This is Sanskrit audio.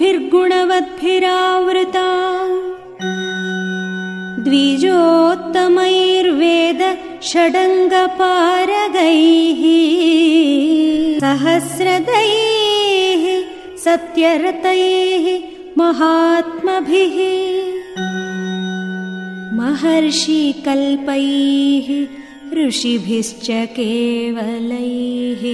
गुणवद्भिर्गुणवद्भिरावृता द्विजोत्तमैर्वेद षडङ्गपारगैः सहस्रदैः सत्यरतैः महात्मभिः महर्षिकल्पैः ऋषिभिश्च केवलैः